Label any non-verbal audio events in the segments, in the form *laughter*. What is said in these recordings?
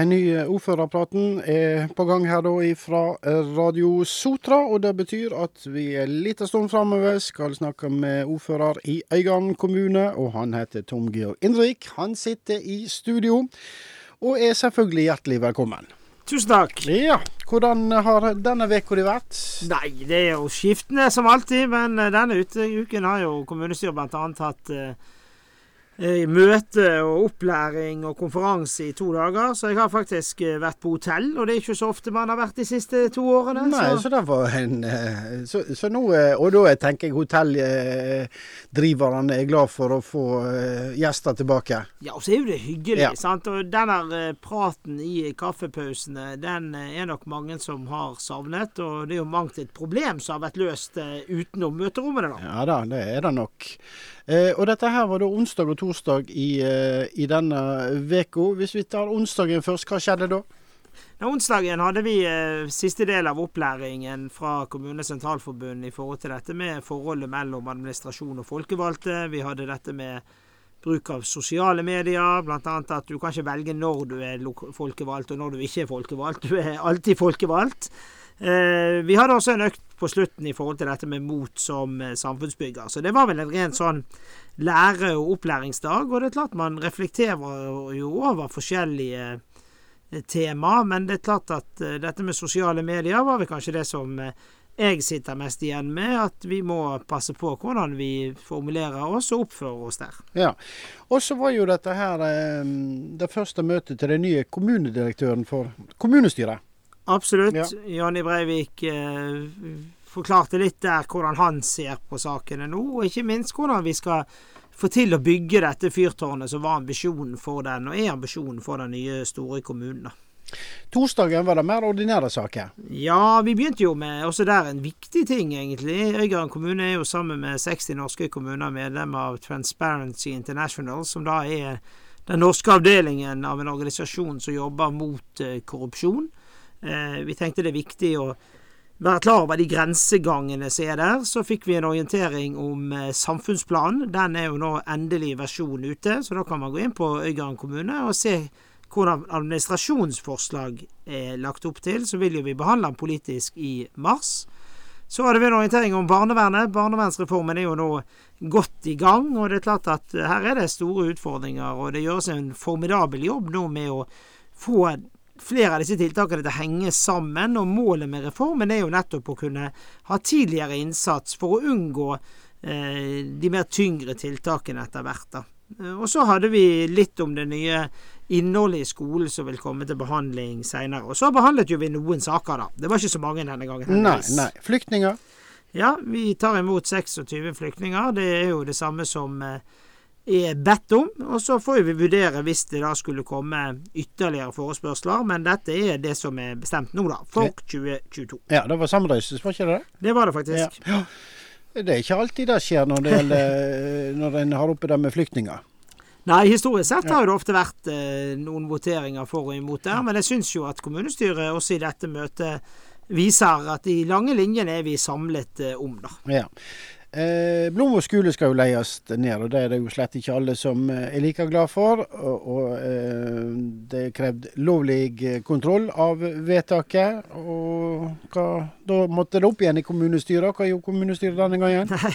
En ny ordførerpraten er på gang her da fra Radio Sotra. Og det betyr at vi en liten stund framover skal snakke med ordfører i Øygarden kommune. Og han heter Tom Georg Indrik, Han sitter i studio og er selvfølgelig hjertelig velkommen. Tusen takk. Ja, Hvordan har denne uka di vært? Nei, det er jo skiftende som alltid. Men denne uken har jo kommunestyret bl.a. hatt Eh, møte og opplæring og konferanse i to dager. Så jeg har faktisk eh, vært på hotell, og det er ikke så ofte man har vært de siste to årene. Nei, så, så en eh, så, så, nå Og da tenker jeg hotelldriverne er glad for å få gjester tilbake. Ja, og så er jo det hyggelig. Ja. sant? Og denne praten i kaffepausene, den er nok mange som har savnet. Og det er jo mangt et problem som har vært løst utenom møterommene, da. Ja da, det er det nok. Eh, og dette her var da onsdag og torsdag i, eh, i denne uka. Hvis vi tar onsdagen først, hva skjedde da? Ja, onsdagen hadde vi eh, siste del av opplæringen fra Kommunenes Sentralforbund i forhold til dette med forholdet mellom administrasjon og folkevalgte. Vi hadde dette med bruk av sosiale medier, bl.a. at du kan ikke velge når du er folkevalgt og når du ikke er folkevalgt. Du er alltid folkevalgt. Eh, vi hadde også en økt på slutten i forhold til dette med mot som eh, samfunnsbygger. Så det var vel en ren sånn lære- og opplæringsdag. Og det er klart man reflekterer jo over forskjellige eh, tema, men det er klart at dette med sosiale medier var vel kanskje det som jeg sitter mest igjen med, at vi må passe på hvordan vi formulerer oss og oppfører oss der. Ja, Og så var jo dette her det første møtet til den nye kommunedirektøren for kommunestyret. Absolutt. Ja. Jonny Breivik eh, forklarte litt der hvordan han ser på sakene nå, og ikke minst hvordan vi skal få til å bygge dette fyrtårnet som var ambisjonen for den, og er ambisjonen for den nye, store kommunen. Torsdagen var det mer ordinære saker? Ja, vi begynte jo med også der en viktig ting, egentlig. Øygarden kommune er jo sammen med 60 norske kommuner medlem av Transparency International, som da er den norske avdelingen av en organisasjon som jobber mot eh, korrupsjon. Eh, vi tenkte det er viktig å være klar over de grensegangene som er der. Så fikk vi en orientering om eh, samfunnsplanen. Den er jo nå endelig versjon ute, så da kan man gå inn på Øygarden kommune og se hvordan administrasjonsforslag er lagt opp til. Så vil jo vi behandle den politisk i mars. Så hadde vi en orientering om barnevernet. Barnevernsreformen er jo nå godt i gang. Og det er klart at her er det store utfordringer, og det gjøres en formidabel jobb nå med å få flere av disse tiltakene til å henge sammen, og målet med reformen er jo nettopp å kunne ha tidligere innsats for å unngå eh, de mer tyngre tiltakene etter hvert. da. Og så hadde vi litt om det nye innholdet i skolen som vil komme til behandling seinere. Og så behandlet jo vi noen saker, da. Det var ikke så mange denne gangen. Nei, nei. Flyktninger? Ja, vi tar imot 26 flyktninger. Det er jo det samme som eh, er bedt om. Og så får vi vurdere hvis det da skulle komme ytterligere forespørsler. Men dette er det som er bestemt nå, da. For 2022. Ja, det var samrøyses, var ikke det? Det var det faktisk. Ja. Det er ikke alltid det skjer når, det gjelder, *laughs* når en har oppe det med flyktninger. Nei, historisk sett har det ofte vært eh, noen voteringer for og imot der. Men jeg syns jo at kommunestyret også i dette møtet viser at de lange linjene er vi samlet eh, om, da. Ja. Eh, Blomvå skole skal jo leies ned, og det er det jo slett ikke alle som eh, er like glad for. Og, og eh, det er krevd lovlig kontroll av vedtaket. Og hva, da måtte det opp igjen i kommunestyret. Hva gjorde kommunestyret denne gangen? *laughs* Nei,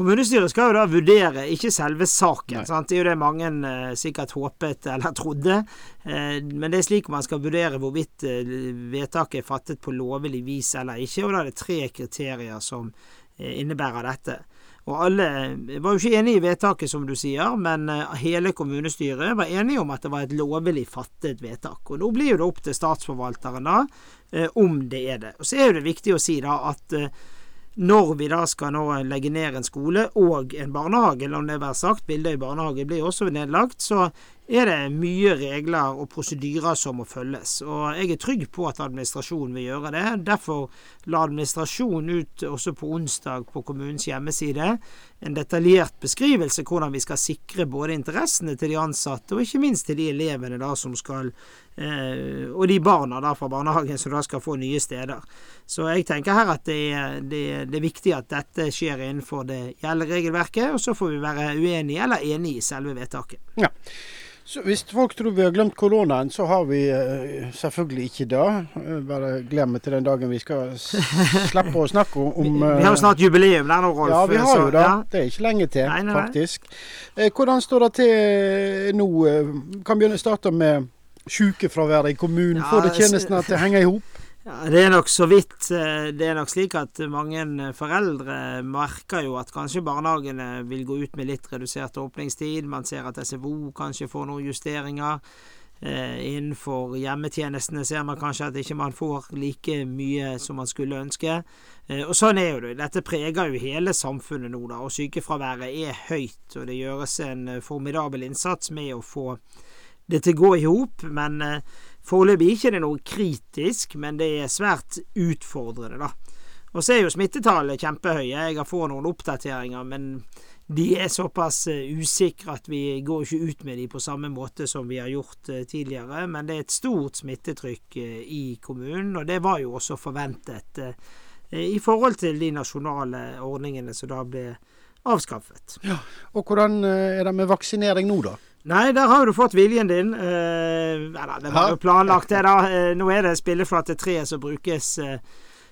Kommunestyret skal jo da vurdere, ikke selve saken. Det er jo det mange eh, sikkert håpet eller trodde. Eh, men det er slik man skal vurdere hvorvidt eh, vedtaket er fattet på lovlig vis eller ikke. Og da er det tre kriterier som Eh, innebærer dette. Og alle var jo ikke enig i vedtaket, som du sier, men eh, hele kommunestyret var enige om at det var et lovlig fattet vedtak. Og nå blir det opp til statsforvalteren da, eh, om det er det. Og så er det viktig å si da at når vi da skal nå legge ned en skole og en barnehage, la det være sagt, Bildøy barnehage blir også nedlagt, så er det mye regler og prosedyrer som må følges. Og jeg er trygg på at administrasjonen vil gjøre det. Derfor la administrasjonen ut også på onsdag på kommunens hjemmeside en detaljert beskrivelse hvordan vi skal sikre både interessene til de ansatte, og ikke minst til de elevene da som skal eh, Og de barna da fra barnehagen som da skal få nye steder. Så jeg tenker her at det det, det er viktig at dette skjer innenfor det gjeldende regelverket, og så får vi være uenige eller enige i selve vedtaket. Ja. Så hvis folk tror vi har glemt koronaen, så har vi uh, selvfølgelig ikke det. Uh, bare glem til den dagen vi skal *laughs* slippe å snakke om uh, vi, vi, har jo snart jubileum der nå, Rolf. Ja, vi har så, jo det. Ja. Det er ikke lenge til, nei, nei, faktisk. hvordan står det til nå? kan begynne å starte med sykefraværet i kommunen. Får det tjenestene til å henge i hop? Ja, Det er nok så vidt. Eh, det er nok slik at mange foreldre merker jo at kanskje barnehagene vil gå ut med litt redusert åpningstid. Man ser at SFO kanskje får noen justeringer. Eh, innenfor hjemmetjenestene ser man kanskje at ikke man får like mye som man skulle ønske. Eh, og sånn er jo det. Dette preger jo hele samfunnet nå, da. Og sykefraværet er høyt. Og det gjøres en formidabel innsats med å få det til å gå i hop. Men Foreløpig ikke det noe kritisk, men det er svært utfordrende, da. Og så er jo smittetallet kjempehøye. Jeg har fått noen oppdateringer, men de er såpass eh, usikre at vi går ikke ut med de på samme måte som vi har gjort eh, tidligere. Men det er et stort smittetrykk eh, i kommunen, og det var jo også forventet i forhold til de nasjonale ordningene som da ble avskaffet. Ja, Og hvordan er det med vaksinering nå, da? Nei, der har du fått viljen din. Eh, det var jo planlagt, det, da. Eh, nå er det spilleflate tre som brukes eh,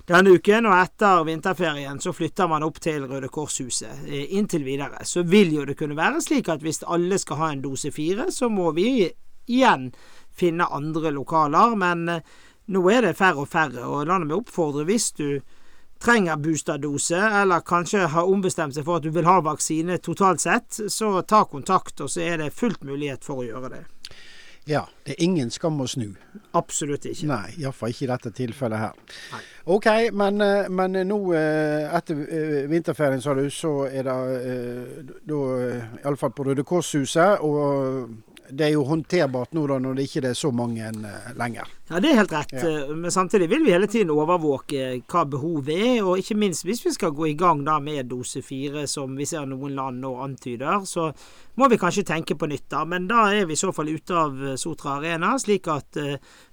denne uken, og etter vinterferien så flytter man opp til Røde Kors-huset. Eh, inntil videre så vil jo det kunne være slik at hvis alle skal ha en dose fire, så må vi igjen finne andre lokaler. Men nå er det færre og færre, og la meg oppfordre hvis du trenger boosterdose, eller kanskje har ombestemt seg for at du vil ha vaksine totalt sett, så ta kontakt, og så er det fullt mulighet for å gjøre det. Ja, det er ingen skam å snu. Absolutt ikke. Nei, iallfall ikke i dette tilfellet her. Nei. OK, men, eh, men nå eh, etter eh, vinterferien, sa du, så er det da iallfall på Røde Kors-huset. Og det er jo håndterbart nå da, når det ikke er så mange uh, lenger. Ja, det er helt rett. Ja. Eh, men samtidig vil vi hele tiden overvåke hva behovet er. Og ikke minst hvis vi skal gå i gang da med dose fire, som vi ser noen land nå antyder, så må vi kanskje tenke på nytt. da. Men da er vi i så fall ute av eh, Sotra Arena, slik at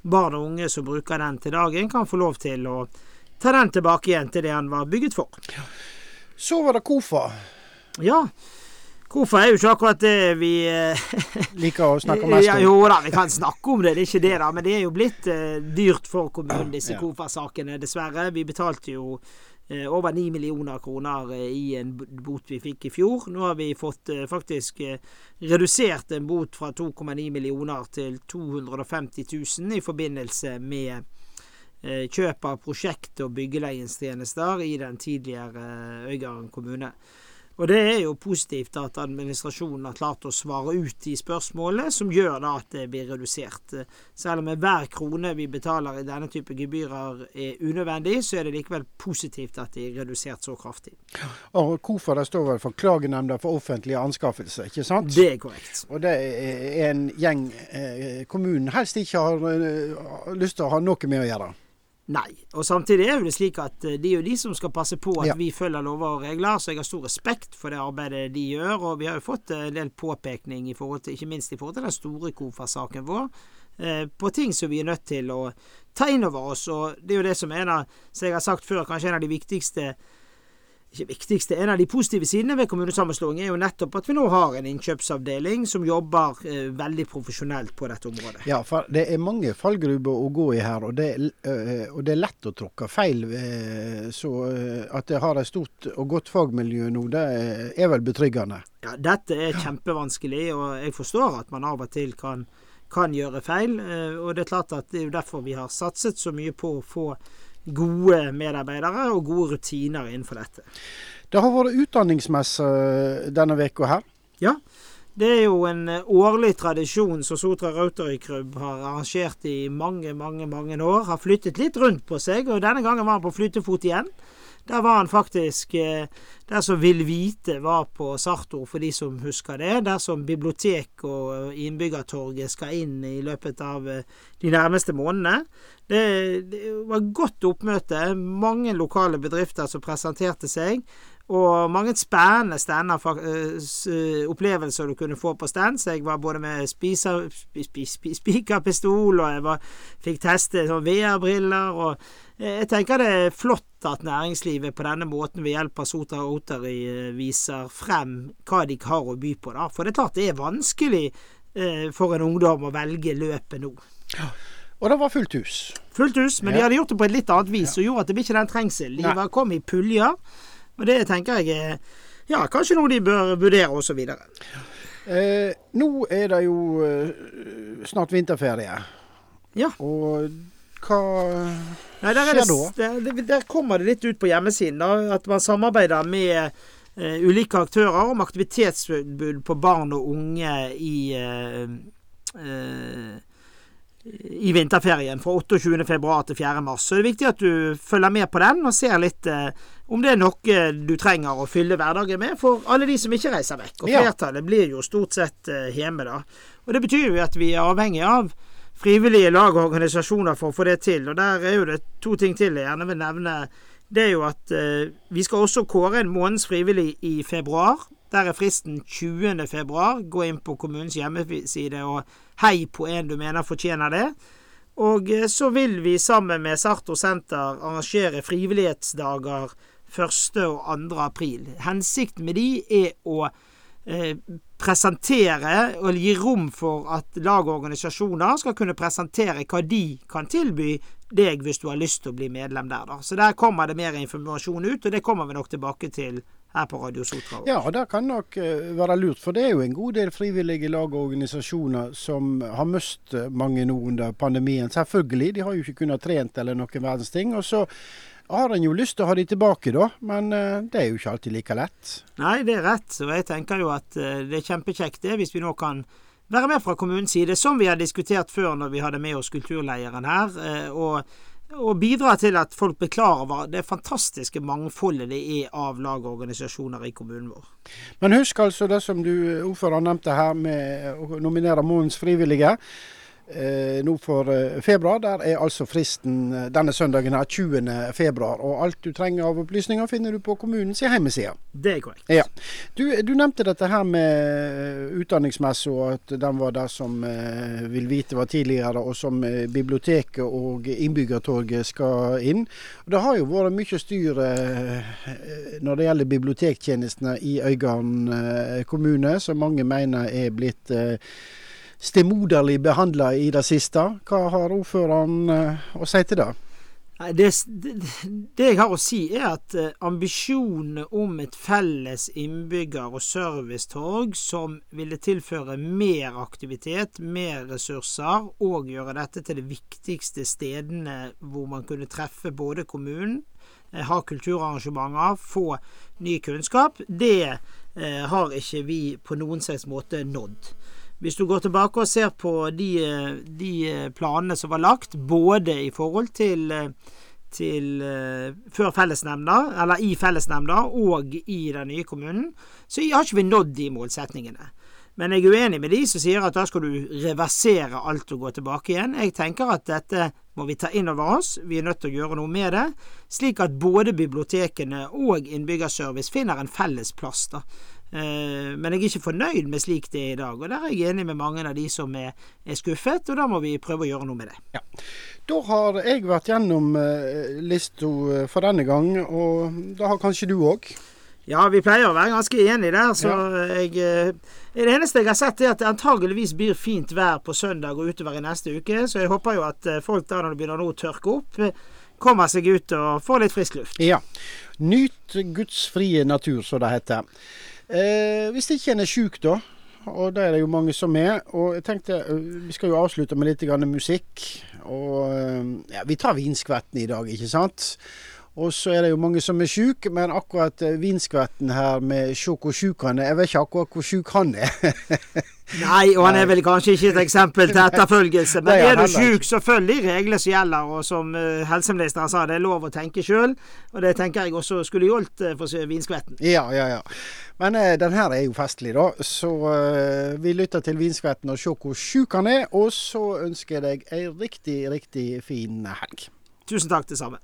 barn og unge som bruker den til dagen, kan få lov til å ta den tilbake igjen til det den var bygget for. Ja. Så var det KOFA. Ja. Hvorfor er jo ikke akkurat det vi eh, Liker å snakke mest om? *laughs* Ja, jo da, vi kan snakke om det, det er ikke det, da. Men det er jo blitt uh, dyrt for kommunen, disse ja. KOFA-sakene, dessverre. Vi betalte jo uh, over 9 millioner kroner uh, i en bot vi fikk i fjor. Nå har vi fått faktisk redusert en bot fra 2,9 millioner til 250 000 i forbindelse med kjøp av prosjekt- og byggeleienstjenester i den tidligere Øygarden kommune. Og det er jo positivt at administrasjonen har klart å svare ut de spørsmålene, som gjør da at det blir redusert. Selv om hver krone vi betaler i denne type gebyrer er unødvendig, så er det likevel positivt at de er redusert så kraftig. Og hvorfor det står vel for Klagenemnda for offentlige anskaffelser, ikke sant? Det er korrekt. Og det er en gjeng eh, kommunen helst ikke har eh, lyst til å ha noe med å gjøre? Nei. Og samtidig er jo det slik at eh, det er jo de som skal passe på at ja. vi følger lover og regler, så jeg har stor respekt for det arbeidet de gjør. Og vi har jo fått en del påpekning, i forhold til, ikke minst i forhold til den store KOFA-saken vår, eh, på ting som vi er nødt til å ta inn over oss. Og det er jo det som er da, som jeg har sagt før, kanskje en av de viktigste ikke viktigste, En av de positive sidene ved kommunesammenslåing er jo nettopp at vi nå har en innkjøpsavdeling som jobber eh, veldig profesjonelt på dette området. Ja, for det er mange fallgruber å gå i her, og det, øh, og det er lett å tråkke feil. Øh, så øh, at det har et stort og godt fagmiljø nå, det er vel betryggende? Ja, dette er kjempevanskelig, og jeg forstår at man av og til kan, kan gjøre feil. Og det er klart at det er derfor vi har satset så mye på å få gode medarbeidere og gode rutiner innenfor dette. Det har vært utdanningsmesse denne uka her? Ja. Det er jo en årlig tradisjon som Sotra Rotary Club har arrangert i mange, mange mange år. Har flyttet litt rundt på seg, og denne gangen var han på flyttefot igjen. Der var han faktisk eh, Der som Vil Vite var på Sartor, for de som husker det. Der som bibliotek og innbyggertorget skal inn i løpet av eh, de nærmeste månedene. Det, det var godt oppmøte. Mange lokale bedrifter som presenterte seg. Og mange spennende stander, opplevelser du kunne få på stand. Så jeg var både med spikerpistol, og jeg var, fikk teste sånn VR-briller. og jeg tenker det er flott at næringslivet på denne måten ved hjelp av Sota Rotary viser frem hva de har å by på. da. For det er klart det er vanskelig eh, for en ungdom å velge løpet nå. Og det var fullt hus. Fullt hus, men Ja. de hadde gjort det på et litt annet vis, som gjorde at det ble ikke den trengsel. De kom i puljer, og det tenker jeg er ja, kanskje noe de bør vurdere, osv. Eh, nå er det jo eh, snart vinterferie. Ja. Og hva Nei, der, er skjer da? der, der kommer det litt ut på hjemmesiden, da, at man samarbeider med eh, ulike aktører om aktivitetstilbud på barn og unge i eh, eh, i vinterferien fra 28. februar til 4. mars. Så det er viktig at du følger med på den og ser litt eh, om det er noe du trenger å fylle hverdagen med for alle de som ikke reiser vekk. Og Ja. flertallet blir jo stort sett eh, hjemme da. Og det betyr jo at vi er avhengig av frivillige lag og organisasjoner for å få det til. Og der er jo det to ting til jeg gjerne vil nevne. Det er jo at eh, vi skal også kåre en måneds frivillig i februar. Der er fristen 20. februar. Gå inn på kommunens hjemmeside og hei på en du mener fortjener det. Og eh, så vil vi sammen med Sartor Senter arrangere frivillighetsdager 1. og 2. april. Hensikten med de er å eh, presentere og gi rom for at lag og organisasjoner skal kunne presentere hva de kan tilby deg hvis du har lyst til å bli medlem der. da. Så der kommer det mer informasjon ut, og det kommer vi nok tilbake til her på Radio Sotra. Ja, og det kan nok eh, være lurt, for det er jo en god del frivillige lag og organisasjoner som har mistet mange nå under pandemien. Selvfølgelig, de har jo ikke kunnet trent eller noen verdens ting. Og så har en jo lyst til å ha de tilbake, da, men eh, det er jo ikke alltid like lett. Nei, det er rett. Og jeg tenker jo at eh, det er kjempekjekt det, hvis vi nå kan være med fra kommunens side, som vi har diskutert før når vi hadde med oss kulturleieren her. eh, og og bidra til at folk blir klar over det fantastiske mangfoldet det er av lag og organisasjoner i kommunen vår. Men husk altså det som du ordfører nevnte her med å nominere månedens frivillige. Eh, nå for eh, februar. Der er altså fristen eh, denne søndagen her, 20. februar. Og alt du trenger av opplysninger finner du på kommunens hjemmeside. Det er korrekt. Ja. Du, du nevnte dette her med utdanningsmesse, og at den var det som Vil Vite var tidligere, og som biblioteket og innbyggertorget skal inn. Det har jo vært mye styr når det gjelder bibliotektjenestene i Øygarden kommune, som mange mener er blitt stemoderlig behandla i det siste. Hva har ordføreren eh, å si til det? Det, det, jeg har å si, er at eh, ambisjonene om et felles innbygger- og servicetorg som ville tilføre mer aktivitet, mer ressurser, og gjøre dette til de viktigste stedene hvor man kunne treffe både kommunen, eh, ha kulturarrangementer, få ny kunnskap, det har ikke vi på noen slags måte nådd. Hvis du går tilbake og ser på de, de planene som var lagt, både i forhold til, til eh, før fellesnemnda, eller i fellesnemnda, og i den nye kommunen, så har ikke vi nådd de målsetningene. Men jeg er uenig med de som sier at da skal du reversere alt og gå tilbake igjen. Jeg tenker at dette må vi ta inn over oss. Vi er nødt til å gjøre noe med det, slik at både bibliotekene og innbyggerservice finner en felles plass. da. Eh, Men jeg er ikke fornøyd med slik det er i dag, og der er jeg enig med mange av de som er, er skuffet, og da må vi prøve å gjøre noe med det. Da har jeg vært gjennom uh, lista eh, for denne gang, og da har kanskje du òg. Ja, vi pleier å være ganske enige der, så jeg eh, Det eneste jeg har sett, er at det antageligvis blir fint vær på søndag og utover i neste uke, så jeg håper jo at eh, folk da når det begynner nå å tørke opp, eh, kommer seg ut og får litt frisk luft. Ja. Nyt Guds frie natur, som det heter. Eh, hvis ikke en er sjuk, da, og det er det jo mange som er. Og jeg tenkte eh, vi skal jo avslutte med litt grann musikk. Og eh, ja, vi tar vinskvetten i dag, ikke sant? Og så er det jo mange som er sjuke, men akkurat eh, vinskvetten her med se hvor sjuk han er Jeg vet ikke akkurat hvor sjuk han er. *laughs* Nei, og han er vel kanskje ikke et eksempel til etterfølgelse, men er du sjuk, så følg de reglene som gjelder, og som uh, helseministeren sa, det er lov å tenke sjøl, og det tenker jeg også skulle gjeldt uh, for vinskvetten. Ja, ja, ja. Men eh, den her er jo festlig, da. Så eh, vi lytter til vinskvetten og ser hvor sjuk han er. Og så ønsker jeg deg ei riktig, riktig fin helg. Tusen takk, det samme.